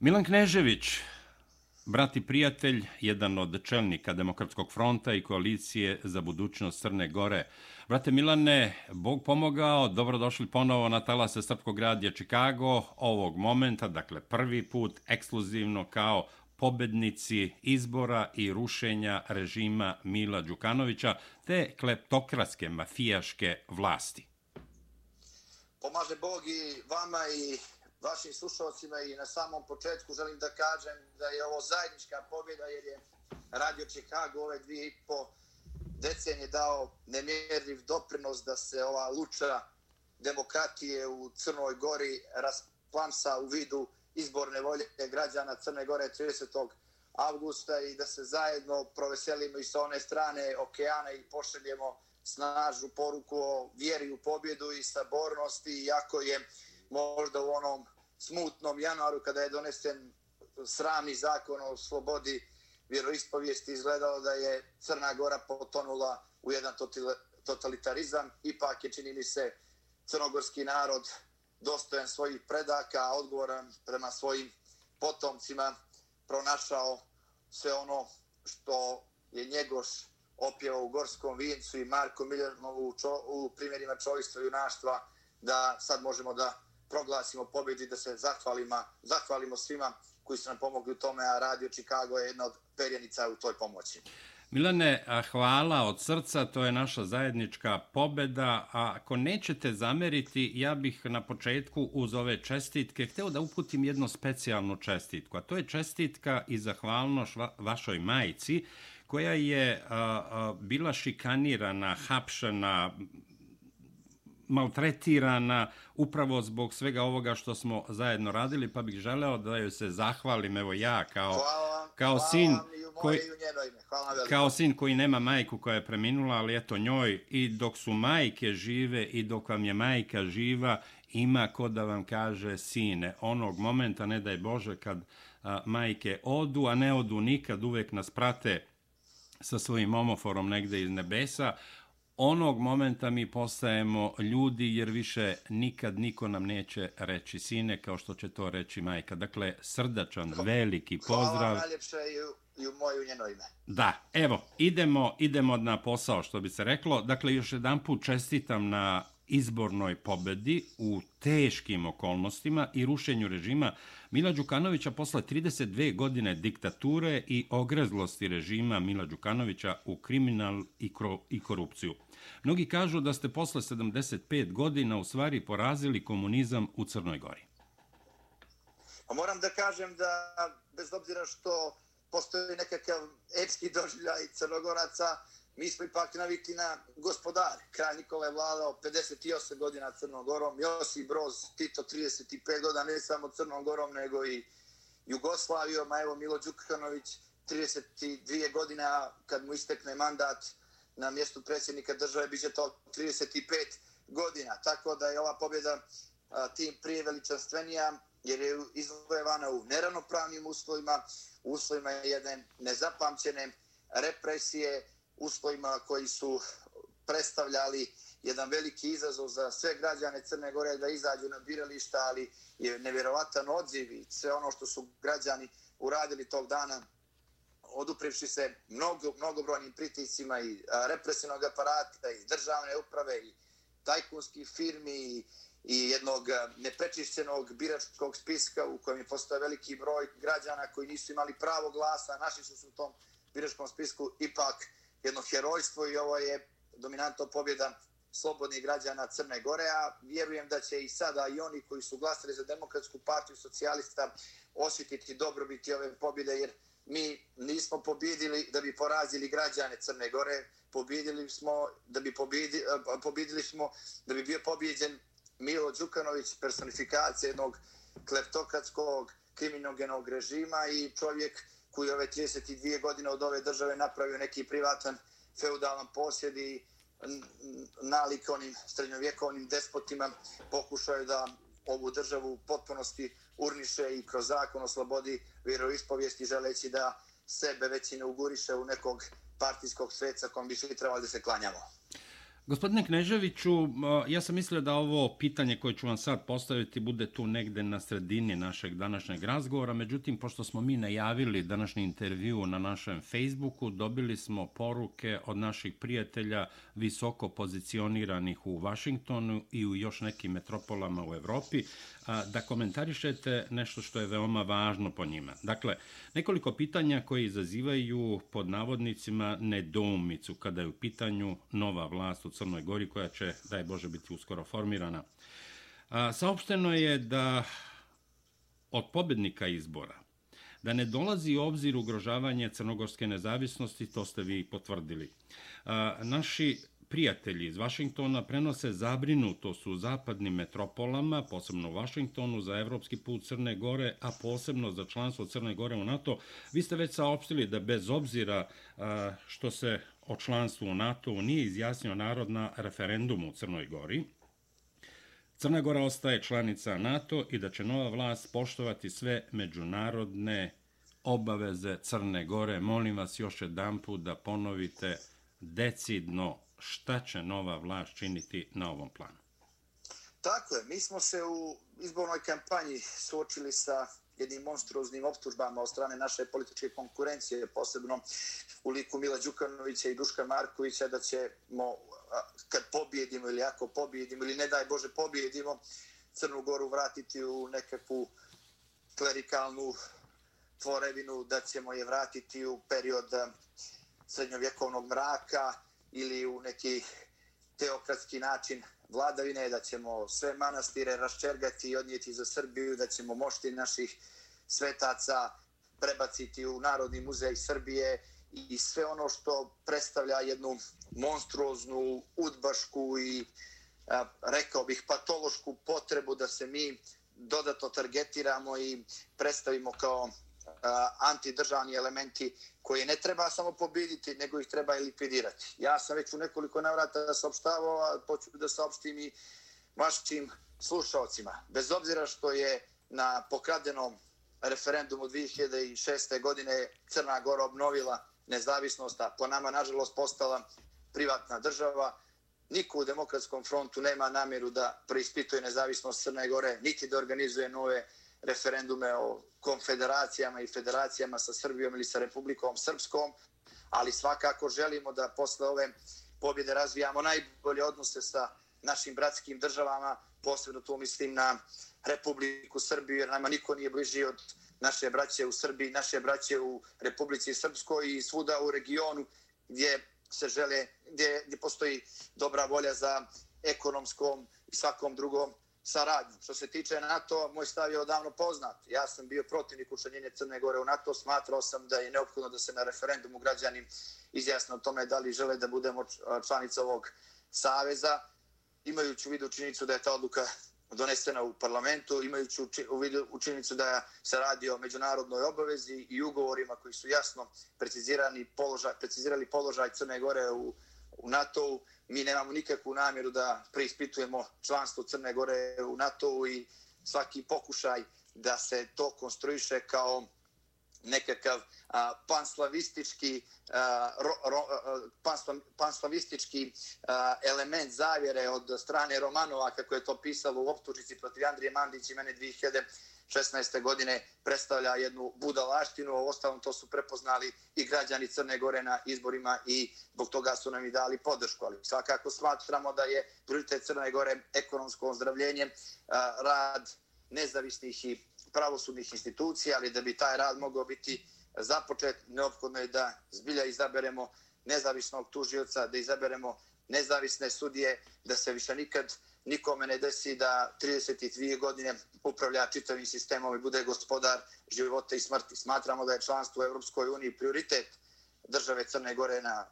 Milan Knežević, brat i prijatelj, jedan od čelnika Demokratskog fronta i koalicije za budućnost Crne Gore. Brate Milane, Bog pomogao, dobrodošli ponovo na talase Srpkog radija Čikago ovog momenta, dakle prvi put ekskluzivno kao pobednici izbora i rušenja režima Mila Đukanovića te kleptokratske mafijaške vlasti. Pomaže Bog i vama i vašim slušalcima i na samom početku želim da kažem da je ovo zajednička pobjeda jer je Radio Chicago ove dvije i po decenije dao nemjerljiv doprinos da se ova luča demokratije u Crnoj Gori rasplamsa u vidu izborne volje građana Crne Gore 30. avgusta i da se zajedno proveselimo i sa one strane okeana i pošaljemo snažnu poruku o vjeri u pobjedu i sabornosti, iako je možda u onom smutnom januaru kada je donesen sramni zakon o slobodi vjeroispovijesti izgledalo da je Crna Gora potonula u jedan totalitarizam. Ipak je, čini mi se, crnogorski narod dostojan svojih predaka, odgovoran prema svojim potomcima, pronašao sve ono što je njegoš opjevao u Gorskom vincu i Marko Miljanovu u, u primjerima čovjstva i junaštva, da sad možemo da proglasimo pobjedi, da se zahvalimo, zahvalimo svima koji su nam pomogli u tome, a Radio Chicago je jedna od perjenica u toj pomoći. Milane, hvala od srca, to je naša zajednička pobeda. A ako nećete zameriti, ja bih na početku uz ove čestitke hteo da uputim jednu specijalnu čestitku. A to je čestitka i zahvalnoš vašoj majici, koja je a, a, bila šikanirana, hapšena, maltretirana upravo zbog svega ovoga što smo zajedno radili, pa bih želeo da joj se zahvalim, evo ja, kao, hvala, kao hvala sin koji, kao sin koji nema majku koja je preminula, ali eto njoj i dok su majke žive i dok vam je majka živa, ima ko da vam kaže sine. Onog momenta, ne daj Bože, kad a, majke odu, a ne odu nikad, uvek nas prate sa svojim omoforom negde iz nebesa, onog momenta mi postajemo ljudi jer više nikad niko nam neće reći sine kao što će to reći majka. Dakle, srdačan, veliki pozdrav. Hvala najljepše i u, i u moju njeno ime. Da, evo, idemo, idemo na posao što bi se reklo. Dakle, još jedan put čestitam na izbornoj pobedi u teškim okolnostima i rušenju režima Mila Đukanovića posle 32 godine diktature i ogrezlosti režima Mila Đukanovića u kriminal i, i korupciju. Mnogi kažu da ste posle 75 godina u stvari porazili komunizam u Crnoj Gori. A moram da kažem da bez obzira što postoji nekakav epski doživljaj crnogoraca, mi smo ipak navikli na gospodare. Kralj Nikola je vladao 58 godina Crnogorom, Josip Broz, Tito 35 godina, ne samo Crnogorom, nego i Jugoslavijom, a evo Milo Đukanović 32 godina kad mu istekne mandat na mjestu predsjednika države, biće to 35 godina. Tako da je ova pobjeda tim prije veličanstvenija, jer je izvojevana u neravnopravnim uslovima, uslovima jedne nezapamćene represije, uslovima koji su predstavljali jedan veliki izazov za sve građane Crne Gore da izađu na birališta, ali je nevjerovatan odziv i sve ono što su građani uradili tog dana oduprivši se mnogo, mnogobrojnim pritiscima i represivnog aparata i državne uprave i tajkunskih firmi i, i jednog neprečišćenog biračkog spiska u kojem je postao veliki broj građana koji nisu imali pravo glasa, naši su se u tom biračkom spisku ipak jedno herojstvo i ovo je dominantno pobjeda slobodnih građana Crne Gore, a vjerujem da će i sada i oni koji su glasili za demokratsku partiju socijalista osjetiti dobrobiti ove pobjede, jer mi nismo pobjedili da bi porazili građane Crne Gore, pobjedili smo da bi pobjedili, eh, pobjedili smo da bi bio pobjeđen Milo Đukanović, personifikacija jednog kleptokratskog kriminogenog režima i čovjek koji ove 32 godine od ove države napravio neki privatan feudalan posjed i nalik onim srednjovjekovnim despotima pokušaju da ovu državu u potpunosti urniše i kroz zakon o slobodi vjeroispovijesti želeći da sebe već i ne uguriše u nekog partijskog sveca kom bi svi trebali da se klanjamo. Gospodine Kneževiću, ja sam mislio da ovo pitanje koje ću vam sad postaviti bude tu negde na sredini našeg današnjeg razgovora, međutim, pošto smo mi najavili današnji intervju na našem Facebooku, dobili smo poruke od naših prijatelja visoko pozicioniranih u Vašingtonu i u još nekim metropolama u Evropi, da komentarišete nešto što je veoma važno po njima. Dakle, nekoliko pitanja koje izazivaju pod navodnicima nedoumicu kada je u pitanju nova vlast u Crnoj Gori koja će, daj Bože, biti uskoro formirana. Saopšteno je da od pobednika izbora da ne dolazi u obzir ugrožavanje crnogorske nezavisnosti, to ste vi potvrdili. Naši prijatelji iz Vašingtona prenose zabrinutost u zapadnim metropolama, posebno u Vašingtonu, za evropski put Crne Gore, a posebno za članstvo Crne Gore u NATO. Vi ste već saopštili da bez obzira što se o članstvu u NATO nije izjasnio narod na referendumu u Crnoj Gori, Crna Gora ostaje članica NATO i da će nova vlast poštovati sve međunarodne obaveze Crne Gore. Molim vas još jedan put da ponovite decidno šta će nova vlast činiti na ovom planu? Tako je, mi smo se u izbornoj kampanji suočili sa jednim monstruoznim optužbama od strane naše političke konkurencije, posebno u liku Mila Đukanovića i Duška Markovića, da ćemo, kad pobjedimo ili ako pobjedimo, ili ne daj Bože pobjedimo, Crnu Goru vratiti u nekakvu klerikalnu tvorevinu, da ćemo je vratiti u period srednjovjekovnog mraka, ili u neki teokratski način vladavine, da ćemo sve manastire raščergati i odnijeti za Srbiju, da ćemo mošti naših svetaca prebaciti u Narodni muzej Srbije i sve ono što predstavlja jednu monstruoznu, udbašku i a, rekao bih patološku potrebu da se mi dodatno targetiramo i predstavimo kao antidržavni elementi koje ne treba samo pobediti, nego ih treba i likvidirati. Ja sam već u nekoliko navrata saopštavao, a poču da saopštim i vašim slušalcima. Bez obzira što je na pokradenom referendumu 2006. godine Crna Gora obnovila nezavisnost, a po nama, nažalost, postala privatna država, niko u demokratskom frontu nema namjeru da preispituje nezavisnost Crne Gore, niti da organizuje nove referendume o konfederacijama i federacijama sa Srbijom ili sa Republikom Srpskom, ali svakako želimo da posle ove pobjede razvijamo najbolje odnose sa našim bratskim državama, posebno tu mislim na Republiku Srbiju, jer nama niko nije bliži od naše braće u Srbiji, naše braće u Republici Srpskoj i svuda u regionu gdje se žele, gdje, gdje postoji dobra volja za ekonomskom i svakom drugom saradnju. Što se tiče NATO, moj stav je odavno poznat. Ja sam bio protivnik učlanjenja Crne Gore u NATO, smatrao sam da je neophodno da se na referendumu građani izjasne o tome da li žele da budemo članica ovog saveza, imajući u vidu činjenicu da je ta odluka donesena u parlamentu, imajući u vidu učinicu da se radi o međunarodnoj obavezi i ugovorima koji su jasno precizirani položaj, precizirali položaj Crne Gore u, u NATO-u, mi nemamo nikakvu namjeru da preispitujemo članstvo Crne Gore u NATO-u i svaki pokušaj da se to konstruiše kao nekakav a, panslavistički a, ro, ro, a, pansla, panslavistički a, element zavjere od strane Romanova kako je to pisalo u optužnici protiv Andrije Mandić i mene 2000 16. godine predstavlja jednu budalaštinu, a ostalom to su prepoznali i građani Crne Gore na izborima i zbog toga su nam i dali podršku. Ali svakako smatramo da je prioritet Crne Gore ekonomsko ozdravljenje, rad nezavisnih i pravosudnih institucija, ali da bi taj rad mogao biti započet, neophodno je da zbilja izaberemo nezavisnog tužioca, da izaberemo nezavisne sudije, da se više nikad nikome ne desi da 32 godine upravlja čitavim sistemom i bude gospodar života i smrti. Smatramo da je članstvo u Evropskoj uniji prioritet države Crne Gore na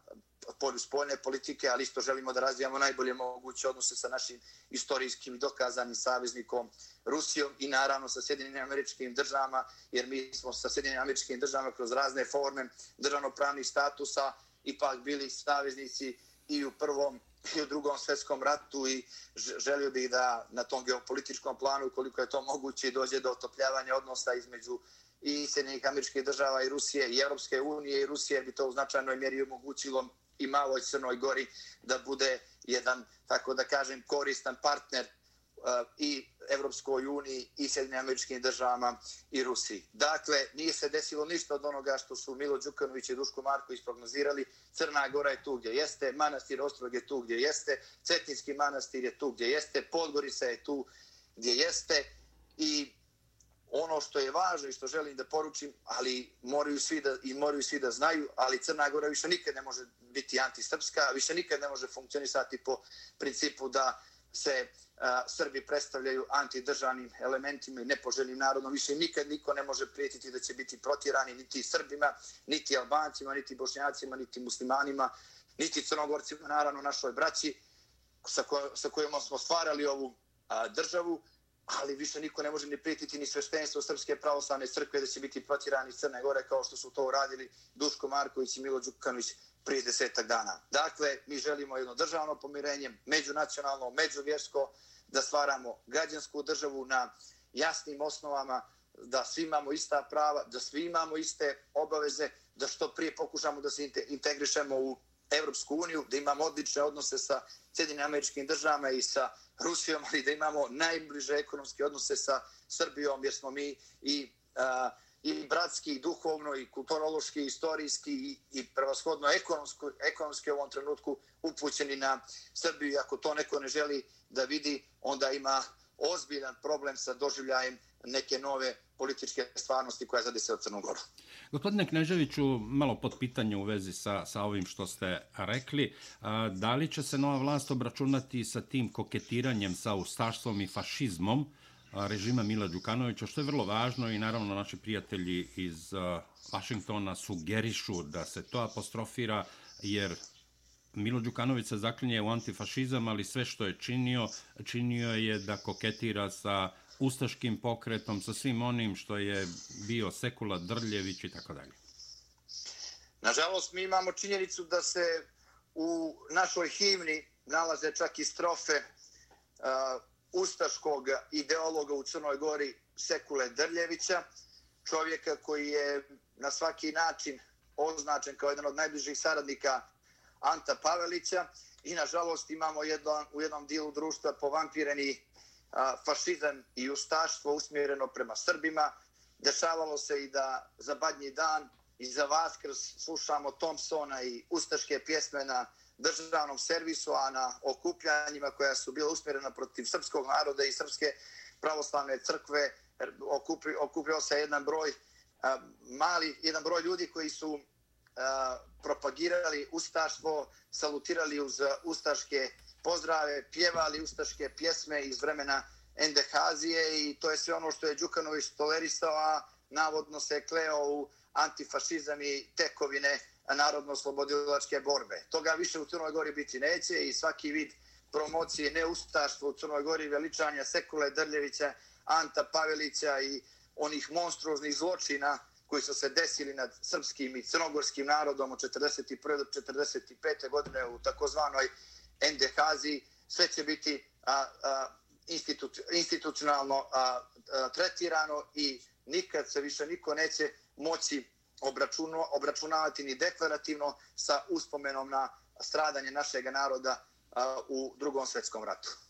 polju spoljne politike, ali isto želimo da razvijamo najbolje moguće odnose sa našim istorijskim dokazanim saveznikom Rusijom i naravno sa Sjedinim američkim državama, jer mi smo sa Sjedinim američkim državama kroz razne forme državnopravnih statusa ipak bili saveznici i u prvom i u drugom svjetskom ratu i želio bih da na tom geopolitičkom planu, koliko je to moguće, dođe do otopljavanja odnosa između i Sjedinjenih američkih država i Rusije i Europske unije i Rusije bi to u značajnoj mjeri omogućilo i maloj Crnoj Gori da bude jedan, tako da kažem, koristan partner eh, i Evropskoj uniji i Sjedinim američkim državama i Rusiji. Dakle, nije se desilo ništa od onoga što su Milo Đukanović i Duško Marko isprognozirali. Crna Gora je tu gdje jeste, manastir Ostrog je tu gdje jeste, Cetinski manastir je tu gdje jeste, Podgorica je tu gdje jeste i ono što je važno i što želim da poručim, ali moraju svi da, i moraju svi da znaju, ali Crna Gora više nikad ne može biti antisrpska, više nikad ne može funkcionisati po principu da se a, Srbi predstavljaju antidržanim elementima i nepoželjnim narodom. Više nikad niko ne može prijetiti da će biti protirani niti Srbima, niti Albancima, niti Bošnjacima, niti muslimanima, niti Crnogorcima, naravno našoj braći sa, ko, sa kojima smo stvarali ovu a, državu, ali više niko ne može ni prijetiti ni sveštenstvo Srpske pravoslavne crkve da će biti protirani iz Crne Gore kao što su to uradili Duško Marković i Milo Đukanović prije desetak dana. Dakle, mi želimo jedno državno pomirenje, međunacionalno, međuvjersko, da stvaramo građansku državu na jasnim osnovama, da svi imamo ista prava, da svi imamo iste obaveze, da što prije pokušamo da se integrišemo u Evropsku uniju, da imamo odlične odnose sa Sjedinim američkim državama i sa Rusijom, ali da imamo najbliže ekonomske odnose sa Srbijom, jer smo mi i a, i bratski, i duhovno, i kulturološki, i istorijski, i, i prevashodno ekonomsko, ekonomski u ovom trenutku upućeni na Srbiju. Ako to neko ne želi da vidi, onda ima ozbiljan problem sa doživljajem neke nove političke stvarnosti koja zade se od Crnogoru. Gospodine Kneževiću, malo pod pitanje u vezi sa, sa ovim što ste rekli. Da li će se nova vlast obračunati sa tim koketiranjem sa ustaštvom i fašizmom, režima Mila Đukanovića, što je vrlo važno i naravno naši prijatelji iz Vašingtona sugerišu da se to apostrofira, jer Milo Đukanović se zaklinje u antifašizam, ali sve što je činio, činio je da koketira sa ustaškim pokretom, sa svim onim što je bio Sekula Drljević i tako dalje. Nažalost, mi imamo činjenicu da se u našoj himni nalaze čak i strofe uh, ustaškog ideologa u Crnoj Gori Sekule Drljevića, čovjeka koji je na svaki način označen kao jedan od najbližih saradnika Anta Pavelića i nažalost imamo jedno, u jednom dijelu društva povampireni a, fašizam i ustaštvo usmjereno prema Srbima. Dešavalo se i da za badnji dan i za Vaskrs slušamo Thompsona i ustaške pjesme na državnom servisu, a na okupljanjima koja su bila usmjerena protiv srpskog naroda i srpske pravoslavne crkve okupio se jedan broj a, mali, jedan broj ljudi koji su propagirali ustaštvo, salutirali uz ustaške pozdrave, pjevali ustaške pjesme iz vremena Endehazije i to je sve ono što je Đukanović tolerisao, a navodno se kleo u antifašizam i tekovine narodno-slobodilačke borbe. Toga više u Crnoj Gori biti neće i svaki vid promocije neustaštva u Crnoj Gori, veličanja Sekule Drljevića, Anta Pavelića i onih monstruoznih zločina koji su se desili nad srpskim i crnogorskim narodom od 41. do 45. godine u takozvanoj NDH-zi, sve će biti a, a, institut, institucionalno a, a, tretirano i nikad se više niko neće moći obračuno, obračunavati ni deklarativno sa uspomenom na stradanje našeg naroda a, u drugom svetskom ratu.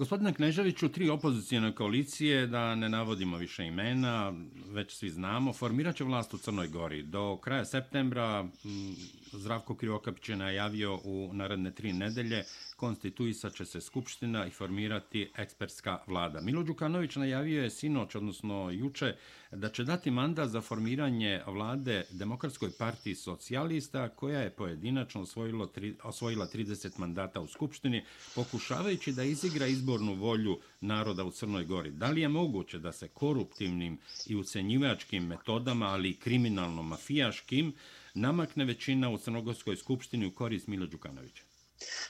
Gospodine Kneževiću, tri opozicijene koalicije, da ne navodimo više imena, već svi znamo, formirat će vlast u Crnoj Gori. Do kraja septembra Zdravko Krivokapić je najavio u naredne tri nedelje konstituisat će se Skupština i formirati ekspertska vlada. Milo Đukanović najavio je sinoć, odnosno juče, da će dati mandat za formiranje vlade Demokratskoj partiji socijalista, koja je pojedinačno osvojilo tri, osvojila 30 mandata u Skupštini, pokušavajući da izigra izbornu volju naroda u Crnoj Gori. Da li je moguće da se koruptivnim i ucenjivačkim metodama, ali i kriminalno-mafijaškim, namakne većina u Crnogorskoj skupštini u korist Milo Đukanovića?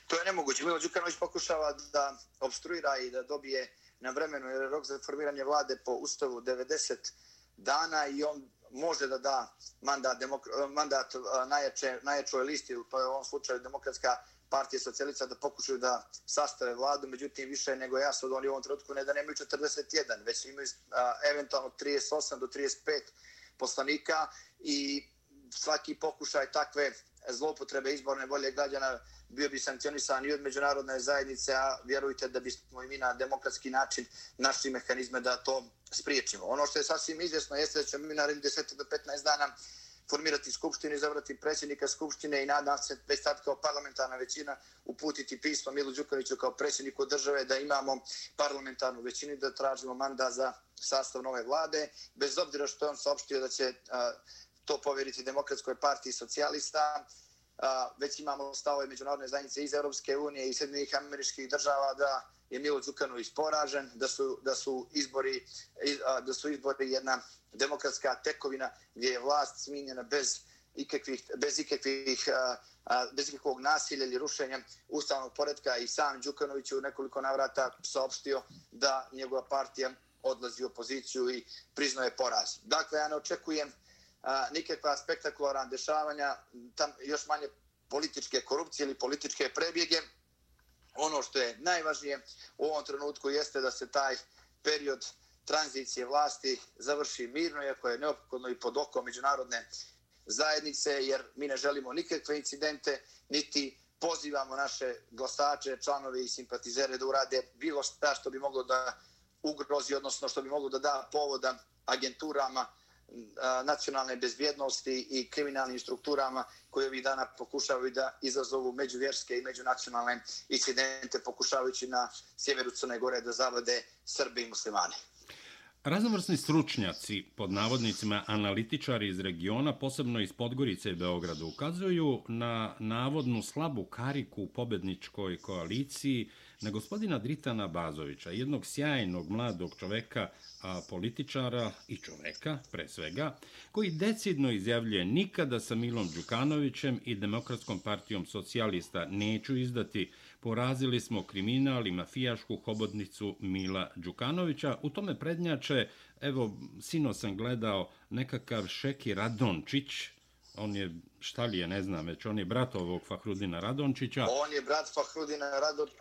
To je nemoguće. Milo Đukanović pokušava da obstruira i da dobije na vremenu jer rok za formiranje vlade po ustavu 90 dana i on može da da mandat, demok mandat najjače, najjačoj listi, pa je u ovom slučaju demokratska partije socijalista da pokušaju da sastave vladu, međutim više nego jasno da oni u ovom trenutku ne da nemaju 41, već imaju a, eventualno 38 do 35 poslanika i svaki pokušaj takve zloupotrebe izborne volje građana bio bi sankcionisan i od međunarodne zajednice, a vjerujte da bismo i mi na demokratski način našli mehanizme da to spriječimo. Ono što je sasvim izvjesno jeste da ćemo mi narednih 10 do 15 dana formirati skupštinu, izabrati predsjednika skupštine i nadam se već sad kao parlamentarna većina uputiti pismo Milu Đukoviću kao predsjedniku države da imamo parlamentarnu većinu da tražimo manda za sastav nove vlade, bez obzira što on saopštio da će a, to povjeriti Demokratskoj partiji socijalista, već imamo stavove međunarodne zajednice iz Europske unije i Sjedinjenih američkih država da je Milo Đukanović poražen, da su, da su izbori da su izbori jedna demokratska tekovina gdje je vlast sminjena bez ikakvih, bez ikakvih bez ikakvog nasilja ili rušenja ustavnog poredka i sam Đukanović u nekoliko navrata saopštio da njegova partija odlazi u opoziciju i priznaje poraz. Dakle, ja ne očekujem a, nikakva spektakularna dešavanja, tam još manje političke korupcije ili političke prebjege, ono što je najvažnije u ovom trenutku jeste da se taj period tranzicije vlasti završi mirno, iako je neophodno i pod okom međunarodne zajednice, jer mi ne želimo nikakve incidente, niti pozivamo naše glasače, članove i simpatizere da urade bilo šta što bi moglo da ugrozi, odnosno što bi moglo da da povoda agenturama nacionalne bezvjednosti i kriminalnim strukturama koje ovih dana pokušavaju da izazovu međuvjerske i međunacionalne incidente pokušavajući na sjeveru Crne Gore da zavade Srbi i muslimani. Raznovrsni stručnjaci, pod navodnicima analitičari iz regiona, posebno iz Podgorice i Beograda, ukazuju na navodnu slabu kariku u pobedničkoj koaliciji na gospodina Dritana Bazovića, jednog sjajnog mladog čoveka, a, političara i čoveka, pre svega, koji decidno izjavljuje nikada sa Milom Đukanovićem i Demokratskom partijom socijalista neću izdati porazili smo kriminal i mafijašku hobodnicu Mila Đukanovića. U tome prednjače, evo, sino sam gledao nekakav Šeki Radončić, on je, šta li je, ne znam, već on je brat ovog Fahrudina Radončića. On je brat Fahrudina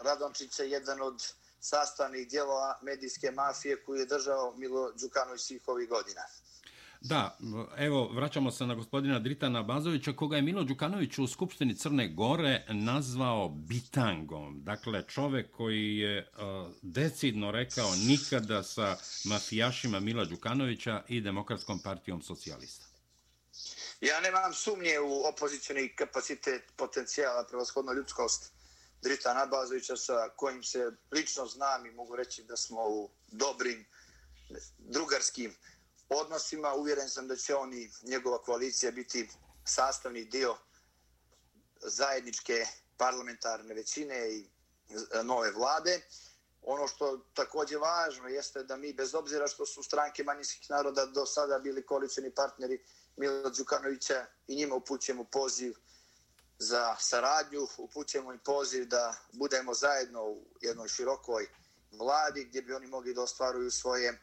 Radončića, jedan od sastavnih dijelova medijske mafije koju je držao Milo Đukanović svih ovih godina. Da, evo, vraćamo se na gospodina Dritana Bazovića, koga je Milo Đukanović u Skupštini Crne Gore nazvao bitangom. Dakle, čovek koji je uh, decidno rekao nikada sa mafijašima Mila Đukanovića i Demokratskom partijom socijalista. Ja nemam sumnje u opozicijni kapacitet potencijala, prevashodno ljudskost Dritana Nabazovića sa kojim se lično znam i mogu reći da smo u dobrim drugarskim odnosima. Uvjeren sam da će on i njegova koalicija biti sastavni dio zajedničke parlamentarne većine i e, nove vlade. Ono što također važno jeste da mi, bez obzira što su stranke manjinskih naroda do sada bili koalicijni partneri Milo Đukanovića i njima upućujemo poziv za saradnju, upućujemo im poziv da budemo zajedno u jednoj širokoj vladi gdje bi oni mogli da ostvaruju svoje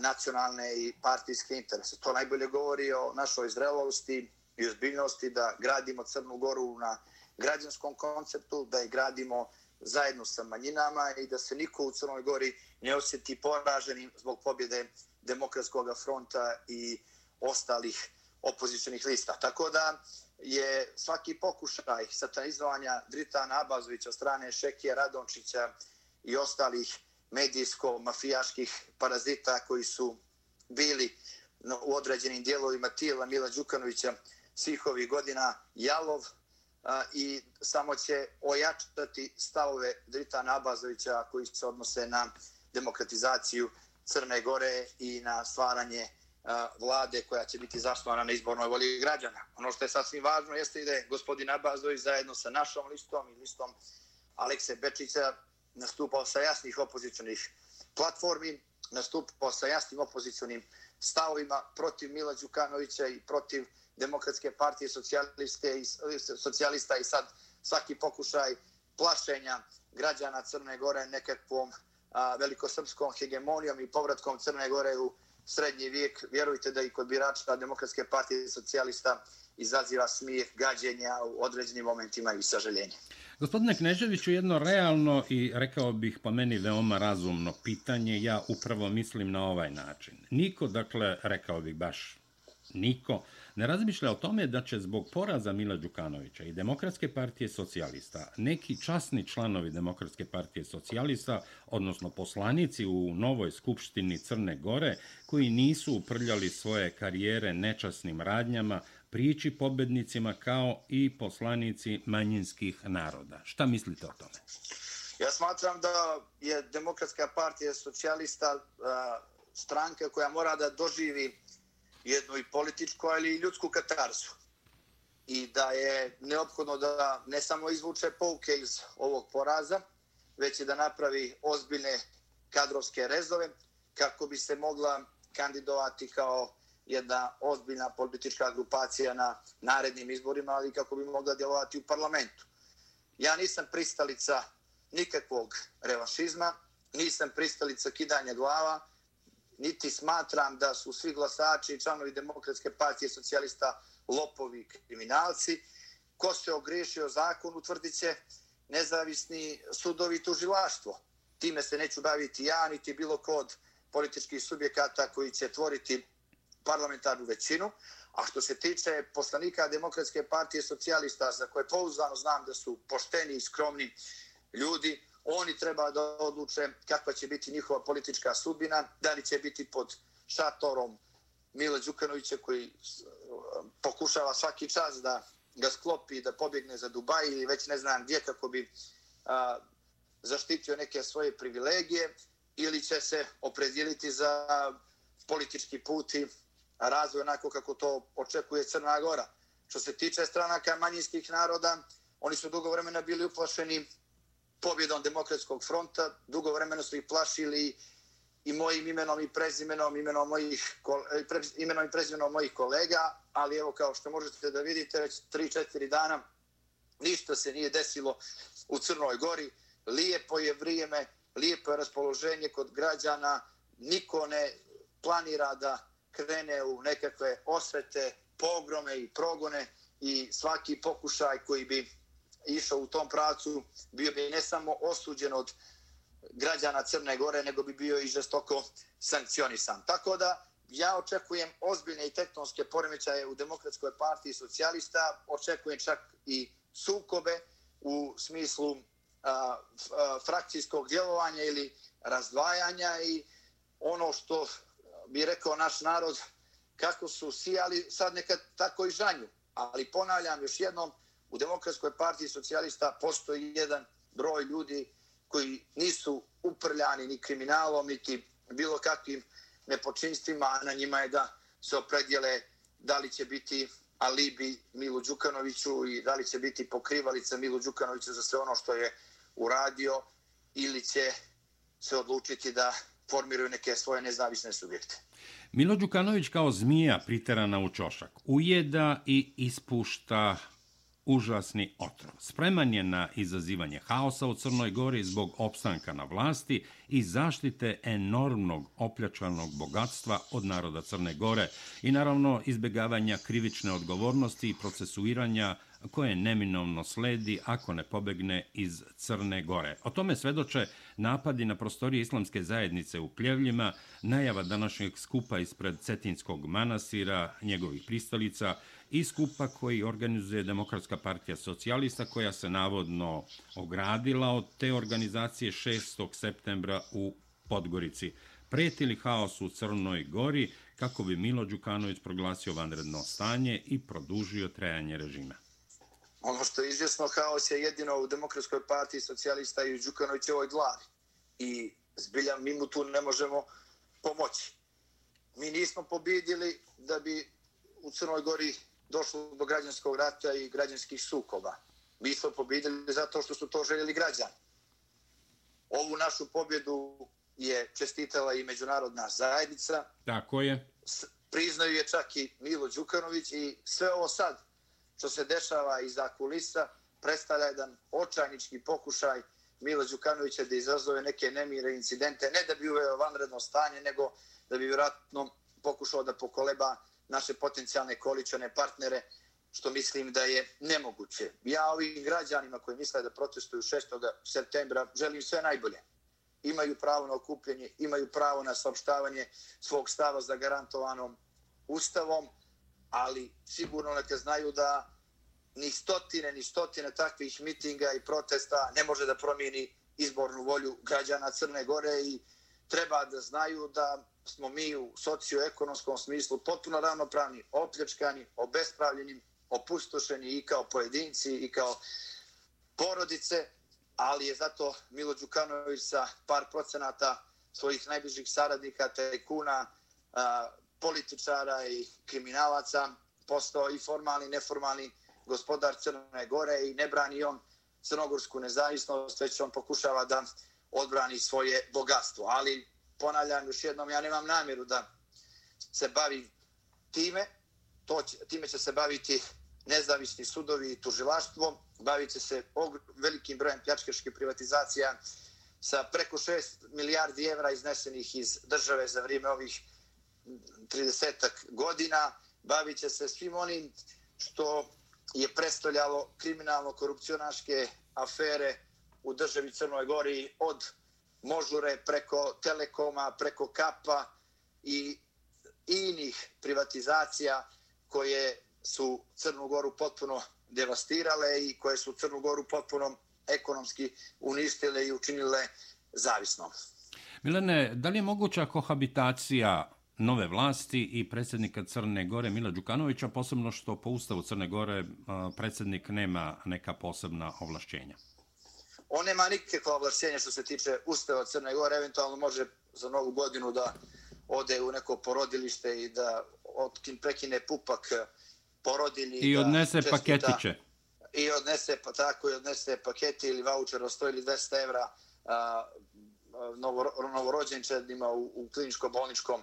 nacionalne i partijske interese. To najbolje govori o našoj zrelosti i ozbiljnosti da gradimo Crnu Goru na građanskom konceptu, da je gradimo zajedno sa manjinama i da se niko u Crnoj Gori ne osjeti poraženim zbog pobjede Demokratskog fronta i ostalih opozicionih lista. Tako da je svaki pokušaj satanizovanja Dritana Abazovića strane Šekija Radončića i ostalih medijsko-mafijaških parazita koji su bili u određenim dijelovima tijela Mila Đukanovića svih ovih godina jalov a, i samo će ojačati stavove Drita Nabazovića koji se odnose na demokratizaciju Crne Gore i na stvaranje vlade koja će biti zasnovana na izbornoj volji građana. Ono što je sasvim važno jeste i da je gospodin Abazović zajedno sa našom listom i listom Alekse Bečića nastupao sa jasnih opozicijonih platformi, nastupao sa jasnim opozicijonim stavovima protiv Mila Đukanovića i protiv Demokratske partije socijaliste i, socijalista i sad svaki pokušaj plašenja građana Crne Gore nekakvom a, velikosrpskom hegemonijom i povratkom Crne Gore u srednji vijek, vjerujte da i kod birača Demokratske partije socijalista izaziva smijeh, gađenja u određenim momentima i sažaljenje. Gospodine Kneževiću, jedno realno i rekao bih po meni veoma razumno pitanje, ja upravo mislim na ovaj način. Niko, dakle, rekao bih baš niko, ne razmišlja o tome da će zbog poraza Mila Đukanovića i Demokratske partije socijalista neki časni članovi Demokratske partije socijalista, odnosno poslanici u novoj skupštini Crne Gore, koji nisu uprljali svoje karijere nečasnim radnjama, prići pobednicima kao i poslanici manjinskih naroda. Šta mislite o tome? Ja smatram da je Demokratska partija socijalista stranka koja mora da doživi jednu i političku, ali i ljudsku katarzu. I da je neophodno da ne samo izvuče pouke iz ovog poraza, već i da napravi ozbiljne kadrovske rezove kako bi se mogla kandidovati kao jedna ozbiljna politička grupacija na narednim izborima, ali kako bi mogla djelovati u parlamentu. Ja nisam pristalica nikakvog revanšizma, nisam pristalica kidanja glava, niti smatram da su svi glasači i članovi Demokratske partije socijalista lopovi kriminalci. Ko se ogriješio zakon, utvrdit će nezavisni sudovi i tužilaštvo. Time se neću baviti ja, niti bilo kod političkih subjekata koji će tvoriti parlamentarnu većinu. A što se tiče poslanika Demokratske partije socijalista, za koje pouzdano znam da su pošteni i skromni ljudi, oni treba da odluče kakva će biti njihova politička sudbina, da li će biti pod šatorom Mila Đukanovića koji pokušava svaki čas da ga sklopi da pobjegne za Dubaj ili već ne znam gdje kako bi a, zaštitio neke svoje privilegije ili će se opredijeliti za politički put i razvoj onako kako to očekuje Crna Gora. Što se tiče stranaka manjinskih naroda, oni su dugo vremena bili uplašeni pobjedom demokratskog fronta. Dugo vremena su ih plašili i mojim imenom i prezimenom, imenom, mojih, e, imenom i prezimenom mojih kolega, ali evo kao što možete da vidite, već 3-4 dana ništa se nije desilo u Crnoj Gori. Lijepo je vrijeme, lijepo je raspoloženje kod građana, niko ne planira da krene u nekakve osvete, pogrome i progone i svaki pokušaj koji bi išao u tom pracu, bio bi ne samo osuđen od građana Crne Gore, nego bi bio i žestoko sankcionisan. Tako da ja očekujem ozbiljne i tektonske poremećaje u Demokratskoj partiji socijalista, očekujem čak i sukobe u smislu a, a, frakcijskog djelovanja ili razdvajanja i ono što bi rekao naš narod, kako su sijali, sad nekad tako i žanju. Ali ponavljam još jednom, u Demokratskoj partiji socijalista postoji jedan broj ljudi koji nisu uprljani ni kriminalom, niti bilo kakvim nepočinstvima, a na njima je da se opredjele da li će biti alibi Milu Đukanoviću i da li će biti pokrivalica Milu Đukanoviću za sve ono što je uradio ili će se odlučiti da formiraju neke svoje nezavisne subjekte. Milo Đukanović kao zmija priterana u čošak ujeda i ispušta užasni otrov. Spreman je na izazivanje haosa u Crnoj Gori zbog opstanka na vlasti i zaštite enormnog opljačanog bogatstva od naroda Crne Gore i naravno izbjegavanja krivične odgovornosti i procesuiranja koje neminovno sledi ako ne pobegne iz Crne Gore. O tome svedoče napadi na prostorije islamske zajednice u Pljevljima, najava današnjeg skupa ispred Cetinskog manasira, njegovih pristalica i skupa koji organizuje Demokratska partija socijalista koja se navodno ogradila od te organizacije 6. septembra u Podgorici. Pretili haos u Crnoj Gori kako bi Milo Đukanović proglasio vanredno stanje i produžio trajanje režima. Ono što je izvjesno, haos je jedino u Demokratskoj partiji socijalista i u Đukanovićevoj glavi. I zbilja mi mu tu ne možemo pomoći. Mi nismo pobjedili da bi u Crnoj Gori došlo do građanskog rata i građanskih sukoba. Mi smo pobjedili zato što su to željeli građani. Ovu našu pobjedu je čestitala i međunarodna zajednica. Tako je. Priznaju je čak i Milo Đukanović i sve ovo sad što se dešava iza kulisa predstavlja jedan očajnički pokušaj Milo Đukanovića da izazove neke nemire incidente, ne da bi uveo vanredno stanje, nego da bi vjerojatno pokušao da pokoleba naše potencijalne količane partnere, što mislim da je nemoguće. Ja ovim građanima koji misle da protestuju 6. septembra želim sve najbolje. Imaju pravo na okupljenje, imaju pravo na saopštavanje svog stava za garantovanom ustavom, ali sigurno neka znaju da ni stotine, ni stotine takvih mitinga i protesta ne može da promijeni izbornu volju građana Crne Gore i treba da znaju da smo mi u socioekonomskom smislu potpuno ravnopravni, opljačkani, obespravljeni, opustošeni i kao pojedinci i kao porodice, ali je zato Milo Đukanović sa par procenata svojih najbližih saradnika, tajkuna, političara i kriminalaca postao i formalni neformalni gospodar Crne Gore i ne brani on crnogorsku nezavisnost, već on pokušava da odbrani svoje bogatstvo. Ali, ponavljam još jednom, ja nemam namjeru da se bavim time, to će, time će se baviti nezavisni sudovi i tužilaštvo, bavit će se velikim brojem pljačkaških privatizacija sa preko 6 milijardi evra iznesenih iz države za vrijeme ovih 30 godina, bavit će se svim onim što je predstavljalo kriminalno-korupcionaške afere u državi Crnoj Gori od Možure preko Telekoma, preko Kapa i inih privatizacija koje su Crnu Goru potpuno devastirale i koje su Crnu Goru potpuno ekonomski uništile i učinile zavisnom. Milene, da li je moguća kohabitacija nove vlasti i predsjednika Crne Gore Mila Đukanovića, posebno što po ustavu Crne Gore predsjednik nema neka posebna ovlašćenja? On nema nikakva ovlašćenja što se tiče ustava Crne Gore, eventualno može za novu godinu da ode u neko porodilište i da otkin prekine pupak porodilji. I odnese da paketiće. I odnese, pa tako, i odnese paketi ili voucher od 100 ili 200 evra a, novorođenčadima u, u kliničko-bolničkom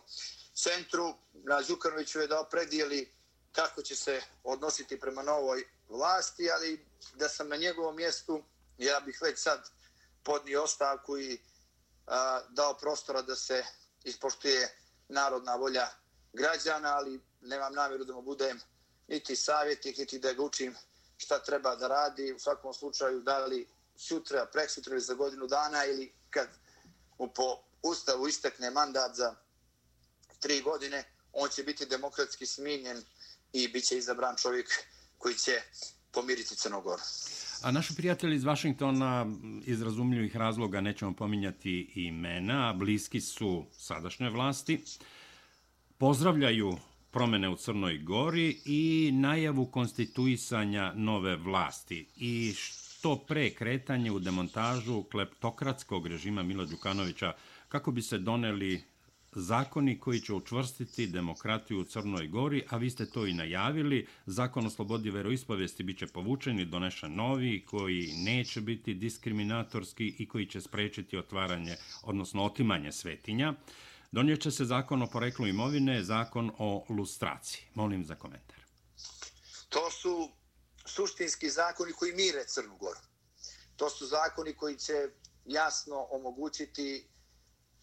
centru. Na Đukanoviću je dao predijeli kako će se odnositi prema novoj vlasti, ali da sam na njegovom mjestu, ja bih već sad podnio ostavku i a, dao prostora da se ispoštuje narodna volja građana, ali nemam namjeru da mu budem niti savjetnik, niti da ga učim šta treba da radi. U svakom slučaju, da li sutra, preksutra ili za godinu dana ili kad mu po ustavu istekne mandat za tri godine, on će biti demokratski sminjen i bit će izabran čovjek koji će pomiriti Crnogoru. A naši prijatelji iz Vašingtona iz razumljivih razloga nećemo pominjati imena, bliski su sadašnje vlasti, pozdravljaju promene u Crnoj Gori i najavu konstituisanja nove vlasti. I što pre kretanje u demontažu kleptokratskog režima Mila Đukanovića kako bi se doneli zakoni koji će učvrstiti demokratiju u Crnoj Gori, a vi ste to i najavili. Zakon o slobodi veroispovesti biće povučen i donešen novi koji neće biti diskriminatorski i koji će sprečiti otvaranje, odnosno otimanje svetinja. Donijeće se zakon o poreklu imovine, zakon o lustraciji. Molim za komentar. To su suštinski zakoni koji mire Crnu Goru. To su zakoni koji će jasno omogućiti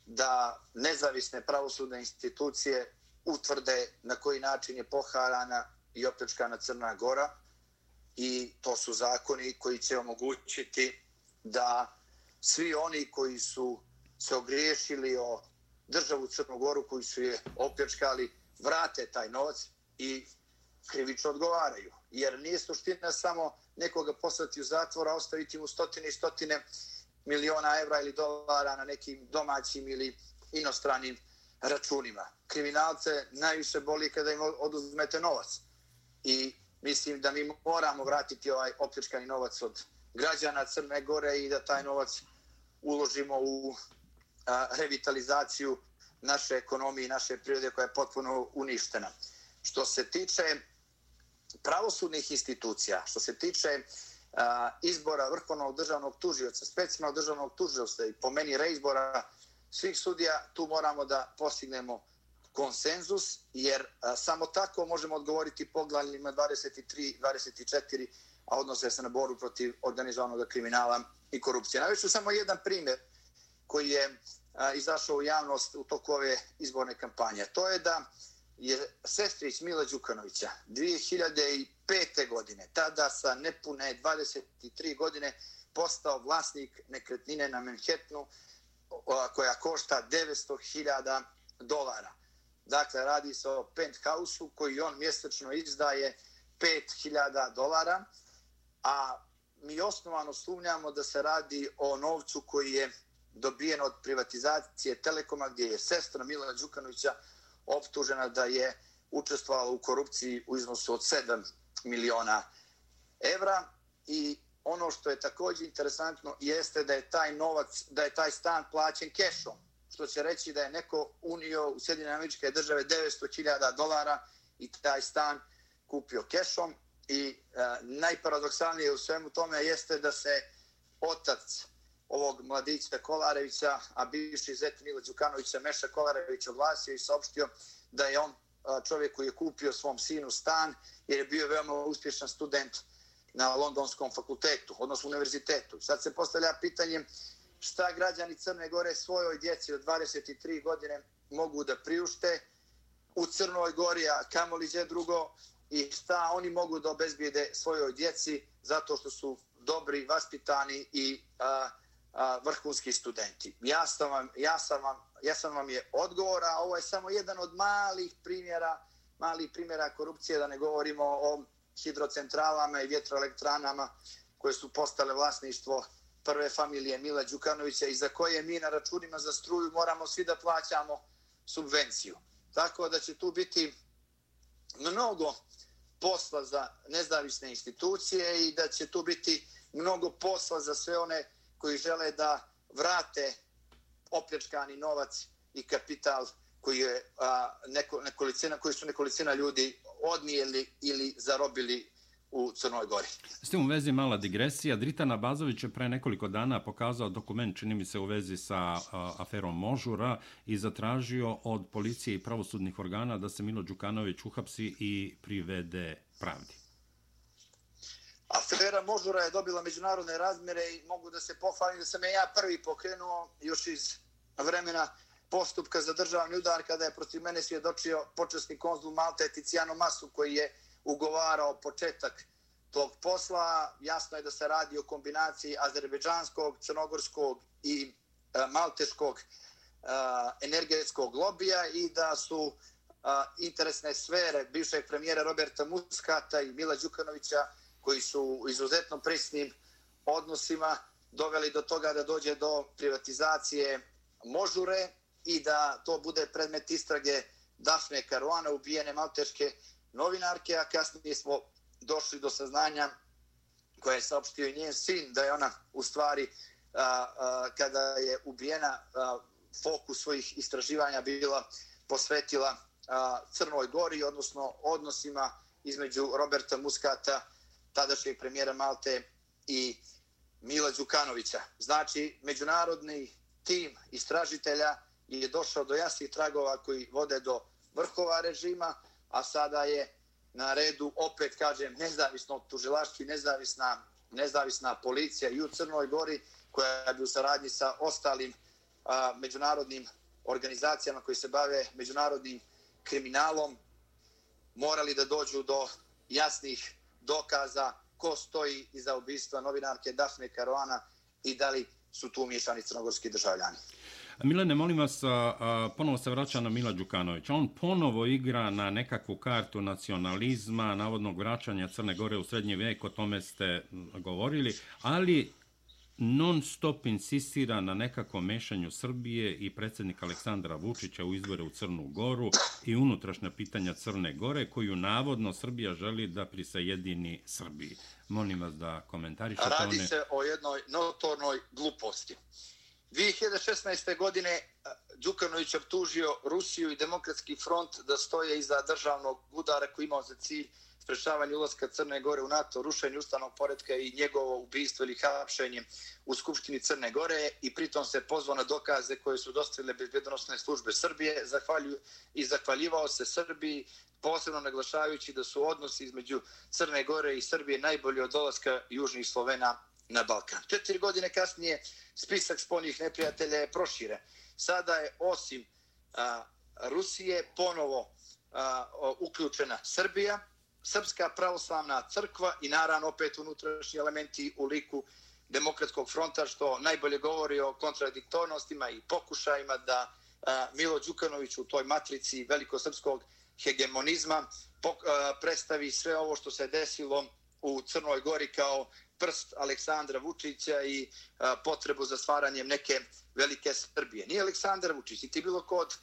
da nezavisne pravosudne institucije utvrde na koji način je poharana i opljačkana Crna Gora i to su zakoni koji će omogućiti da svi oni koji su se ogriješili o državu Crnu Goru koji su je opljačkali vrate taj novac i krivično odgovaraju. Jer nije suština samo nekoga poslati u zatvor, a ostaviti mu stotine i stotine miliona evra ili dolara na nekim domaćim ili inostranim računima. Kriminalce najviše boli kada im oduzmete novac. I mislim da mi moramo vratiti ovaj opljačkani novac od građana Crne Gore i da taj novac uložimo u a, revitalizaciju naše ekonomije i naše prirode koja je potpuno uništena. Što se tiče pravosudnih institucija, što se tiče uh, izbora vrhovnog državnog tužioca, specijalnog državnog tužioca i po meni reizbora svih sudija, tu moramo da postignemo konsenzus, jer a, samo tako možemo odgovoriti poglavljima 23, 24, a odnose se na boru protiv organizovanog kriminala i korupcije. Navišu samo jedan primjer koji je izašao u javnost u toku ove izborne kampanje. To je da je sestrić Mila Đukanovića 2005. godine, tada sa nepune 23 godine, postao vlasnik nekretnine na Manhattanu koja košta 900.000 dolara. Dakle, radi se o penthouse-u koji on mjesečno izdaje 5.000 dolara, a mi osnovano sumnjamo da se radi o novcu koji je dobijen od privatizacije Telekoma, gdje je sestra Mila Đukanovića optužena da je učestvovala u korupciji u iznosu od 7 miliona evra. I ono što je također interesantno jeste da je taj novac, da je taj stan plaćen kešom, što će reći da je neko unio u Sjedinjene američke države 900.000 dolara i taj stan kupio kešom. I e, najparadoksalnije u svemu tome jeste da se otac ovog mladića Kolarevića, a bivši zet Milo Đukanovića, Meša Kolarević oglasio i saopštio da je on čovjek koji je kupio svom sinu stan jer je bio veoma uspješan student na Londonskom fakultetu, odnosno univerzitetu. Sad se postavlja pitanje šta građani Crne Gore svojoj djeci od 23 godine mogu da priušte u Crnoj Gori, a kamoli gdje drugo, i šta oni mogu da obezbijede svojoj djeci zato što su dobri, vaspitani i a, a, vrhunski studenti. Ja sam, vam, ja, sam vam, ja sam vam je odgovora, ovo je samo jedan od malih primjera, malih primjera korupcije, da ne govorimo o hidrocentralama i vjetroelektranama koje su postale vlasništvo prve familije Mila Đukanovića i za koje mi na računima za struju moramo svi da plaćamo subvenciju. Tako da će tu biti mnogo posla za nezavisne institucije i da će tu biti mnogo posla za sve one koji žele da vrate opljačkani novac i kapital koji je a, neko, nekolicina, koji su nekolicina ljudi odnijeli ili zarobili u Crnoj Gori. S tim u vezi mala digresija. Dritana Bazović je pre nekoliko dana pokazao dokument, čini mi se, u vezi sa a, aferom Možura i zatražio od policije i pravosudnih organa da se Milo Đukanović uhapsi i privede pravdi. Afera Možura je dobila međunarodne razmere i mogu da se pohvalim da sam je ja prvi pokrenuo još iz vremena postupka za državni udar kada je protiv mene svjedočio počasni konzul Malte Tiziano Masu koji je ugovarao početak tog posla. Jasno je da se radi o kombinaciji azerbeđanskog, crnogorskog i e, malteškog e, energetskog lobija i da su e, interesne sfere bivšeg premijera Roberta Muskata i Mila Đukanovića koji su u izuzetno prisnim odnosima doveli do toga da dođe do privatizacije Možure i da to bude predmet istrage Dafne Karuana, ubijene malteške novinarke, a kasnije smo došli do saznanja koje je saopštio i njen sin, da je ona u stvari, a, a, kada je ubijena, a, fokus svojih istraživanja bila posvetila a, Crnoj Gori, odnosno odnosima između Roberta Muskata, tadašnjeg premijera Malte i Mila Đukanovića. Znači, međunarodni tim istražitelja je došao do jasnih tragova koji vode do vrhova režima, a sada je na redu, opet kažem, nezavisno tužilaštvo i nezavisna, nezavisna policija i u Crnoj Gori, koja bi u saradnji sa ostalim a, međunarodnim organizacijama koji se bave međunarodnim kriminalom, morali da dođu do jasnih dokaza ko stoji iza ubistva novinarke Dafne Karuana i da li su tu miješani crnogorski državljani. Milene, molim vas, ponovo se vraća na Mila Đukanovića. On ponovo igra na nekakvu kartu nacionalizma, navodnog vraćanja Crne Gore u srednji vijek, o tome ste govorili, ali non stop insistira na nekakvom mešanju Srbije i predsjednika Aleksandra Vučića u izbore u Crnu Goru i unutrašnja pitanja Crne Gore, koju navodno Srbija želi da prisajedini Srbiji. Molim vas da komentarišete. Radi one... se o jednoj notornoj gluposti. 2016. godine eh, Đukanović optužio Rusiju i Demokratski front da stoje iza državnog udara koji imao za cilj sprečavanje ulaska Crne Gore u NATO, rušenje ustanog poredka i njegovo ubistvo ili hapšenje u Skupštini Crne Gore i pritom se pozvao na dokaze koje su dostavile bezbjednostne službe Srbije zahvalju, i zahvaljivao se Srbiji posebno naglašavajući da su odnosi između Crne Gore i Srbije najbolji od dolaska Južnih Slovena na Balkan. Četiri godine kasnije spisak spolnih neprijatelja je prošire. Sada je osim a, Rusije ponovo a, uključena Srbija, Srpska pravoslavna crkva i naravno opet unutrašnji elementi u liku demokratskog fronta što najbolje govori o kontradiktornostima i pokušajima da a, Milo Đukanović u toj matrici velikosrpskog hegemonizma pok, a, predstavi sve ovo što se desilo u Crnoj Gori kao prst Aleksandra Vučića i a, potrebu za stvaranjem neke velike Srbije. Nije Aleksandar Vučić, niti bilo kod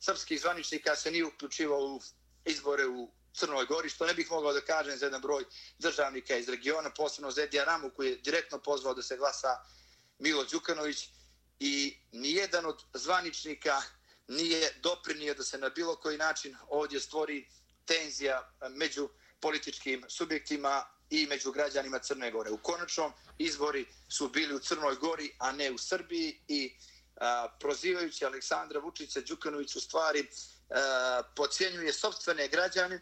srpskih zvaničnika se nije uključivao u izbore u Crnoj Gori, što ne bih mogao da kažem za jedan broj državnika iz regiona, posebno Zedija Ramu koji je direktno pozvao da se glasa Milo Đukanović i nijedan od zvaničnika nije doprinio da se na bilo koji način ovdje stvori tenzija među političkim subjektima i među građanima Crne Gore. U konačnom izbori su bili u Crnoj Gori, a ne u Srbiji i a, prozivajući Aleksandra Vučića Đukanović u stvari a, pocijenjuje sobstvene građane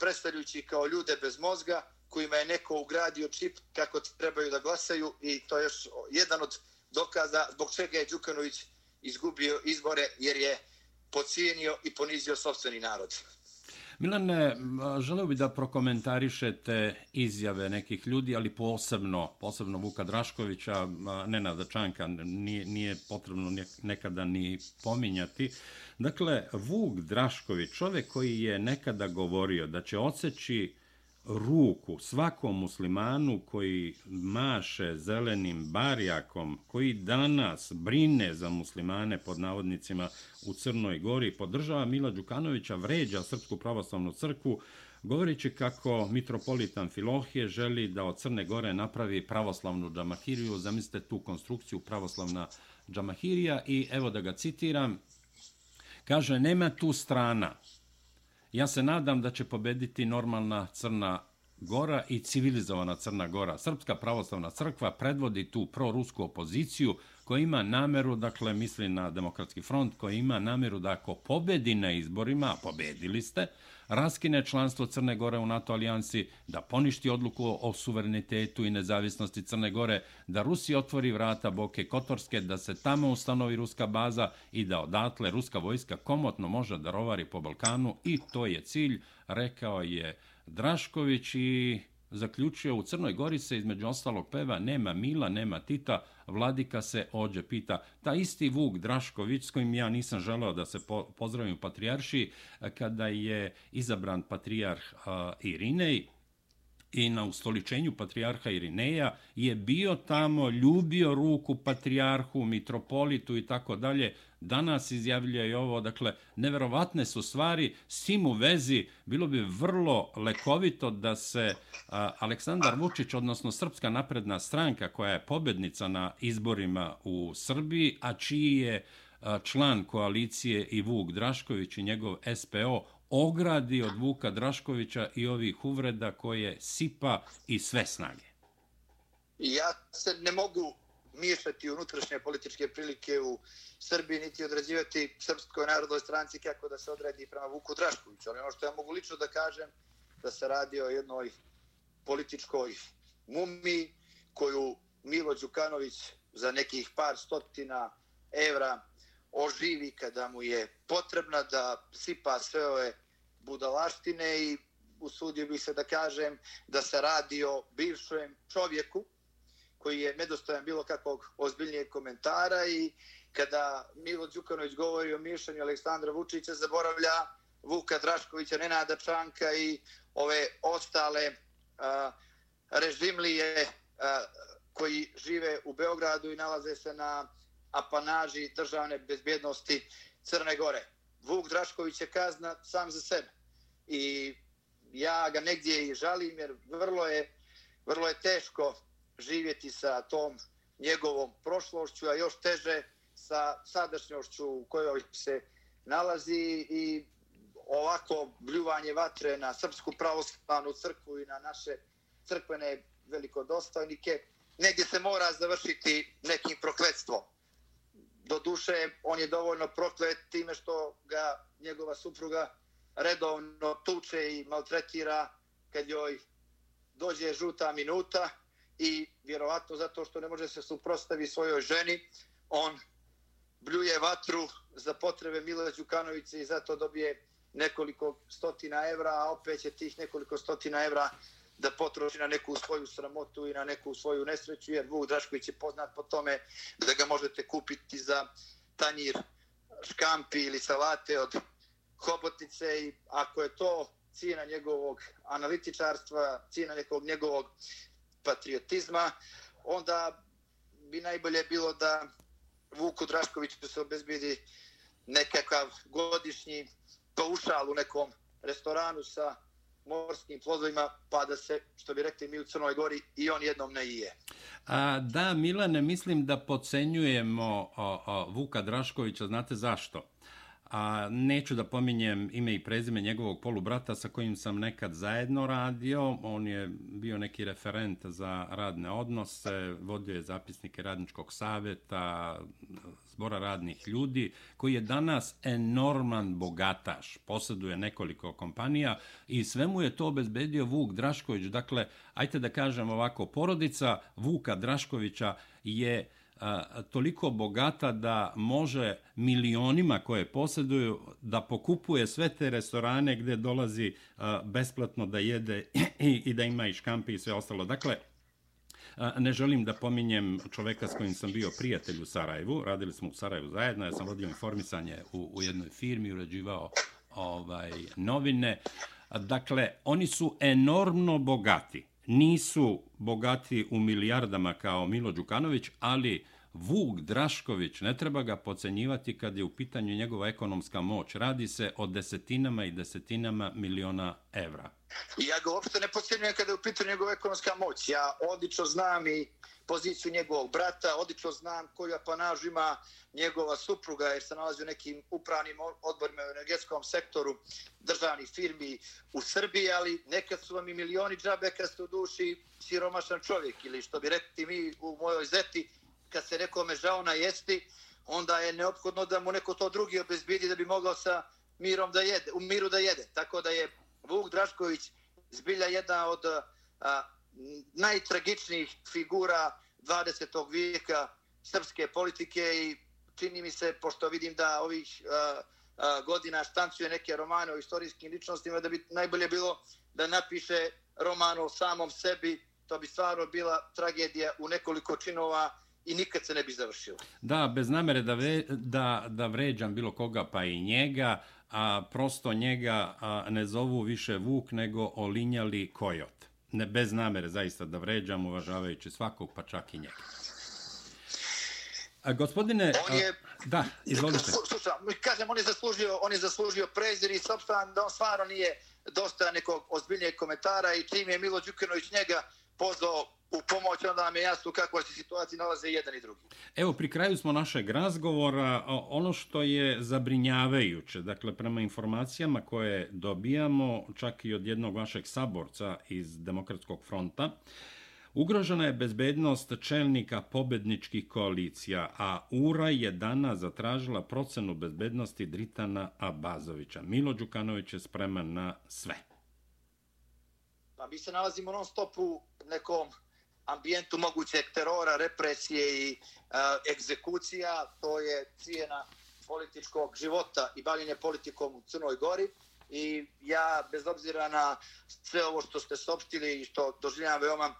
predstavljujući kao ljude bez mozga kojima je neko ugradio čip kako trebaju da glasaju i to je još jedan od dokaza zbog čega je Đukanović izgubio izbore jer je pocijenio i ponizio sobstveni narod. Milane, želeo bi da prokomentarišete izjave nekih ljudi, ali posebno, posebno Vuka Draškovića, Nenada Čanka, nije, nije potrebno nekada ni pominjati. Dakle, Vuk Drašković, čovjek koji je nekada govorio da će odseći ruku svakom muslimanu koji maše zelenim barjakom, koji danas brine za muslimane pod navodnicima u Crnoj Gori, podržava Mila Đukanovića, vređa Srpsku pravoslavnu crkvu, govoreći kako mitropolitan Filohije želi da od Crne Gore napravi pravoslavnu džamahiriju. Zamislite tu konstrukciju pravoslavna džamahirija. I evo da ga citiram, kaže nema tu strana, Ja se nadam da će pobediti normalna Crna Gora i civilizovana Crna Gora. Srpska pravoslavna crkva predvodi tu prorusku opoziciju koja ima nameru, dakle misli na demokratski front, koja ima nameru da ako pobedi na izborima, a pobedili ste, raskine članstvo Crne Gore u NATO alijansi, da poništi odluku o suverenitetu i nezavisnosti Crne Gore, da Rusi otvori vrata Boke Kotorske, da se tamo ustanovi ruska baza i da odatle ruska vojska komotno može da rovari po Balkanu. I to je cilj, rekao je Drašković i zaključio u Crnoj Gori se između ostalog peva nema Mila, nema Tita, Vladika se ođe pita. Ta isti Vuk Drašković, s kojim ja nisam želeo da se pozdravim u Patrijaršiji, kada je izabran Patrijarh Irinej, i na ustoličenju patrijarha Irineja je bio tamo, ljubio ruku patrijarhu, mitropolitu i tako dalje. Danas izjavljuje ovo, dakle, neverovatne su stvari, s tim u vezi bilo bi vrlo lekovito da se a, Aleksandar Vučić, odnosno Srpska napredna stranka koja je pobednica na izborima u Srbiji, a čiji je član koalicije i Vuk Drašković i njegov SPO ogradi od Vuka Draškovića i ovih uvreda koje sipa i sve snage? Ja se ne mogu miješati unutrašnje političke prilike u Srbiji, niti određivati Srpskoj narodnoj stranci kako da se odredi prema Vuku Draškoviću. Ali ono što ja mogu lično da kažem, da se radi o jednoj političkoj mumi koju Milo Đukanović za nekih par stotina evra oživi kada mu je potrebna da sipa sve ove budalaštine i usudio bih se da kažem da se radi o bivšem čovjeku koji je nedostojan bilo kakvog ozbiljnijeg komentara i kada Milo Đukanović govori o mišljenju Aleksandra Vučića zaboravlja Vuka Draškovića, Nenada Čanka i ove ostale a, režimlije a, koji žive u Beogradu i nalaze se na apanaži državne bezbjednosti Crne Gore. Vuk Drašković je kazna sam za sebe. I ja ga negdje i žalim jer vrlo je, vrlo je teško živjeti sa tom njegovom prošlošću, a još teže sa sadašnjošću u kojoj se nalazi i ovako bljuvanje vatre na Srpsku pravoslavnu crkvu i na naše crkvene velikodostojnike, negdje se mora završiti nekim prokletstvom. do duše on je dovoljno proklet time što ga njegova supruga redovno tuče i maltretira kad joj dođe žuta minuta i vjerovatno zato što ne može se suprostavi svojoj ženi, on bljuje vatru za potrebe Mila Đukanovića i zato dobije nekoliko stotina evra, a opet će tih nekoliko stotina evra da potroši na neku svoju sramotu i na neku svoju nesreću, jer Vuk Drašković je poznat po tome da ga možete kupiti za tanjir škampi ili salate od hobotnice i ako je to cijena njegovog analitičarstva, cijena nekog njegovog patriotizma, onda bi najbolje bilo da Vuku Draškoviću se obezbidi nekakav godišnji paušal u nekom restoranu sa morskim plodovima, pa da se, što bi rekli mi u Crnoj Gori, i on jednom ne ije. A, da, Milane, mislim da pocenjujemo o, o, Vuka Draškovića, znate zašto? A neću da pominjem ime i prezime njegovog polubrata sa kojim sam nekad zajedno radio. On je bio neki referent za radne odnose, vodio je zapisnike radničkog saveta, zbora radnih ljudi, koji je danas enorman bogataš, posjeduje nekoliko kompanija i sve mu je to obezbedio Vuk Drašković. Dakle, ajte da kažem ovako, porodica Vuka Draškovića je toliko bogata da može milionima koje posjeduju da pokupuje sve te restorane gdje dolazi besplatno da jede i, i da ima i škampi i sve ostalo. Dakle, Ne želim da pominjem čoveka s kojim sam bio prijatelj u Sarajevu. Radili smo u Sarajevu zajedno. Ja sam vodio informisanje u, u jednoj firmi, urađivao ovaj, novine. Dakle, oni su enormno bogati. Nisu bogati u milijardama kao Milo Đukanović, ali Vuk Drašković, ne treba ga pocenjivati kad je u pitanju njegova ekonomska moć. Radi se o desetinama i desetinama miliona evra. Ja ga uopšte ne pocenjujem kada je u pitanju njegova ekonomska moć. Ja odlično znam i poziciju njegovog brata, odlično znam koju apanažu ima njegova supruga, jer se nalazi u nekim upravnim odborima u energetskom sektoru državnih firmi u Srbiji, ali nekad su vam i milioni džabe kad ste u duši siromašan čovjek, ili što bi rekli mi u mojoj zeti, kad se nekome žao na jesti, onda je neophodno da mu neko to drugi obezbidi da bi mogao sa mirom da jede, u miru da jede. Tako da je Vuk Drašković zbilja jedna od a, najtragičnijih figura 20. vijeka srpske politike i čini mi se, pošto vidim da ovih a, a, godina štancuje neke romane o istorijskim ličnostima, da bi najbolje bilo da napiše roman o samom sebi, to bi stvarno bila tragedija u nekoliko činova i nikad se ne bi završilo. Da, bez namere da, ve, da, da vređam bilo koga pa i njega, a prosto njega a, ne zovu više Vuk nego olinjali kojot. Ne, bez namere zaista da vređam, uvažavajući svakog, pa čak i njega. A, gospodine... On je, a, da, izvolite. Slušam, kažem, on je zaslužio, on je zaslužio prezir i sobstvan da on stvarno nije dosta nekog ozbiljnijeg komentara i čim je Milo Đukanović njega pozvao u pomoć, onda nam je jasno kako se situacija nalaze jedan i drugi. Evo, pri kraju smo našeg razgovora. Ono što je zabrinjavajuće, dakle, prema informacijama koje dobijamo, čak i od jednog vašeg saborca iz Demokratskog fronta, Ugrožena je bezbednost čelnika pobedničkih koalicija, a URA je dana zatražila procenu bezbednosti Dritana Abazovića. Milo Đukanović je spreman na sve. Pa mi se nalazimo non stop u nekom ambijentu mogućeg terora, represije i uh, egzekucija, to je cijena političkog života i bavljenje politikom u Crnoj Gori. I ja, bez obzira na sve ovo što ste sopštili i što doživljam veoma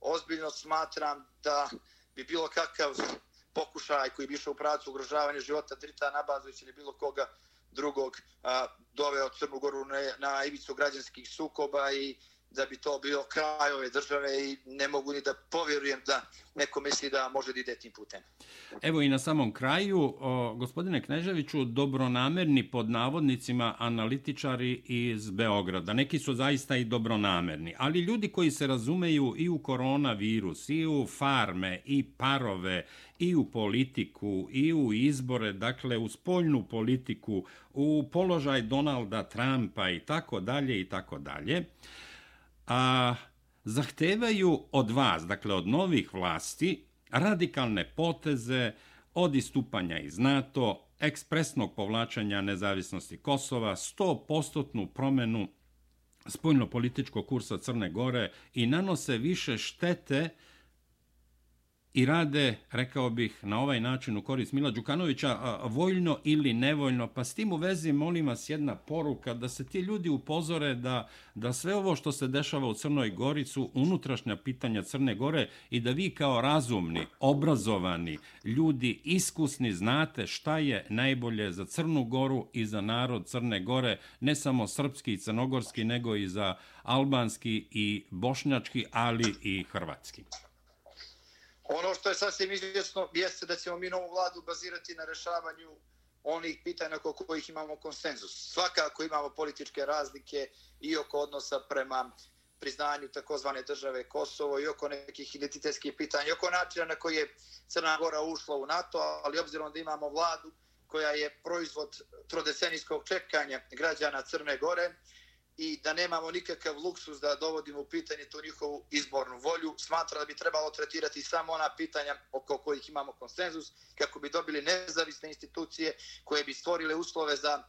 ozbiljno, smatram da bi bilo kakav pokušaj koji bi išao u pracu ugrožavanja života Drita Nabazović ili bilo koga drugog a, doveo Crnu Goru na, na ivicu građanskih sukoba i da bi to bio kraj ove države i ne mogu ni da povjerujem da neko misli da može da ide tim putem. Evo i na samom kraju, o, gospodine Kneževiću, dobronamerni pod navodnicima analitičari iz Beograda. Neki su zaista i dobronamerni, ali ljudi koji se razumeju i u koronavirus, i u farme, i parove, i u politiku, i u izbore, dakle u spoljnu politiku, u položaj Donalda Trumpa i tako dalje i tako dalje a, zahtevaju od vas, dakle od novih vlasti, radikalne poteze od istupanja iz NATO, ekspresnog povlačanja nezavisnosti Kosova, 100% promenu spoljno-političkog kursa Crne Gore i nanose više štete i rade, rekao bih, na ovaj način u korist Mila Đukanovića, voljno ili nevoljno. Pa s tim u vezi molim vas jedna poruka da se ti ljudi upozore da, da sve ovo što se dešava u Crnoj Gori su unutrašnja pitanja Crne Gore i da vi kao razumni, obrazovani ljudi, iskusni, znate šta je najbolje za Crnu Goru i za narod Crne Gore, ne samo srpski i crnogorski, nego i za albanski i bošnjački, ali i hrvatski. Ono što je sasvim izvjesno jeste da ćemo mi novu vladu bazirati na rešavanju onih pitanja oko kojih imamo konsenzus. Svakako imamo političke razlike i oko odnosa prema priznanju takozvane države Kosovo i oko nekih identitetskih pitanja i oko načina na koji je Crna Gora ušla u NATO, ali obzirom da imamo vladu koja je proizvod trodecenijskog čekanja građana Crne Gore, i da nemamo nikakav luksus da dovodimo u pitanje tu njihovu izbornu volju. Smatra da bi trebalo tretirati samo ona pitanja oko kojih imamo konsenzus, kako bi dobili nezavisne institucije koje bi stvorile uslove za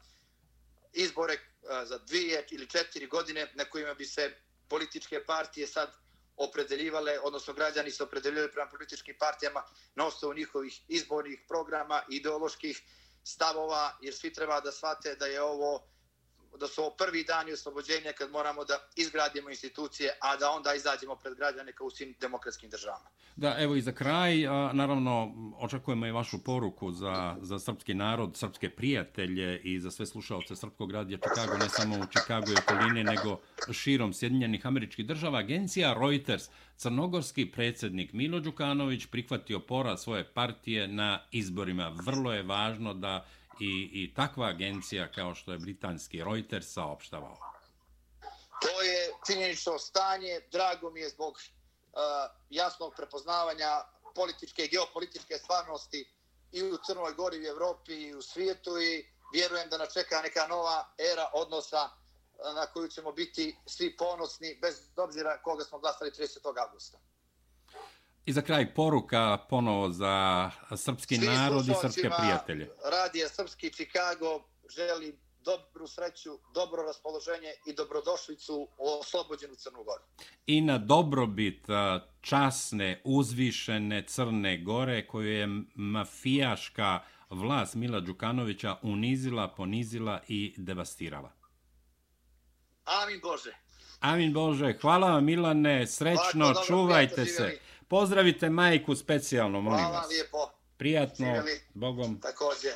izbore eh, za dvije ili četiri godine na kojima bi se političke partije sad opredeljivale, odnosno građani se opredeljivali prema političkim partijama na osnovu njihovih izbornih programa, ideoloških stavova, jer svi treba da shvate da je ovo da su ovo prvi dani oslobođenja kad moramo da izgradimo institucije, a da onda izađemo pred građane kao u svim demokratskim državama. Da, evo i za kraj, a, naravno, očekujemo i vašu poruku za, za srpski narod, srpske prijatelje i za sve slušalce Srpskog radija Čikago, ne samo u Čikagu i okolini, nego širom Sjedinjenih američkih država. Agencija Reuters, crnogorski predsjednik Milo Đukanović prihvatio pora svoje partije na izborima. Vrlo je važno da i, i takva agencija kao što je britanski Reuters saopštavao? To je činjenično stanje. Drago mi je zbog uh, jasnog prepoznavanja političke i geopolitičke stvarnosti i u Crnoj Gori, i u Evropi, i u svijetu i vjerujem da nas čeka neka nova era odnosa uh, na koju ćemo biti svi ponosni bez obzira koga smo glasali 30. augusta. I za kraj poruka ponovo za srpski Svi narod i srpske prijatelje. Radija Srpski Chicago želi dobru sreću, dobro raspoloženje i dobrodošlicu u oslobođenu Crnu Goru. I na dobrobit časne, uzvišene Crne Gore koju je mafijaška vlast Mila Đukanovića unizila, ponizila i devastirala. Amin Bože. Amin Bože. Hvala vam Milane, srećno, Lako, čuvajte se. Živjeli. Pozdravite majku specijalno, molim vas. Hvala lijepo. Prijatno, Živjeli. Bogom. Također.